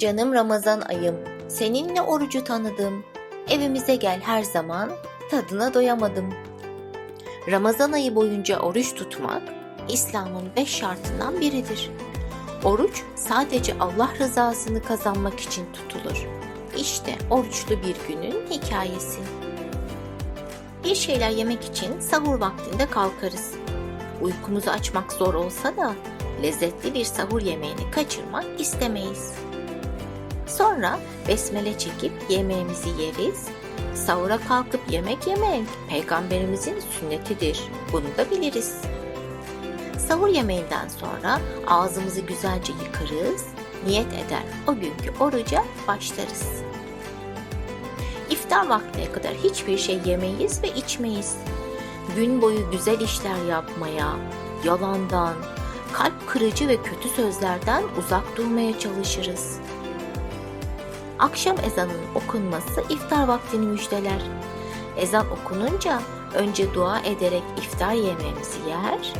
Canım Ramazan ayım, seninle orucu tanıdım. Evimize gel her zaman, tadına doyamadım. Ramazan ayı boyunca oruç tutmak, İslam'ın beş şartından biridir. Oruç sadece Allah rızasını kazanmak için tutulur. İşte oruçlu bir günün hikayesi. Bir şeyler yemek için sahur vaktinde kalkarız. Uykumuzu açmak zor olsa da lezzetli bir sahur yemeğini kaçırmak istemeyiz. Sonra besmele çekip yemeğimizi yeriz. Sahura kalkıp yemek yemek peygamberimizin sünnetidir. Bunu da biliriz. Sahur yemeğinden sonra ağzımızı güzelce yıkarız, niyet eder o günkü oruca başlarız. İftar vaktine kadar hiçbir şey yemeyiz ve içmeyiz. Gün boyu güzel işler yapmaya, yalandan, kalp kırıcı ve kötü sözlerden uzak durmaya çalışırız. Akşam ezanının okunması iftar vaktini müjdeler. Ezan okununca önce dua ederek iftar yemeğimizi yer,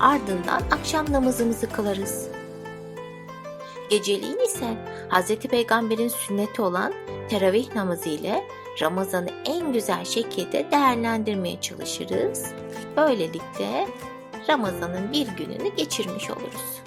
ardından akşam namazımızı kılarız. Geceliğin ise Hz. Peygamber'in sünneti olan teravih namazı ile Ramazan'ı en güzel şekilde değerlendirmeye çalışırız. Böylelikle Ramazan'ın bir gününü geçirmiş oluruz.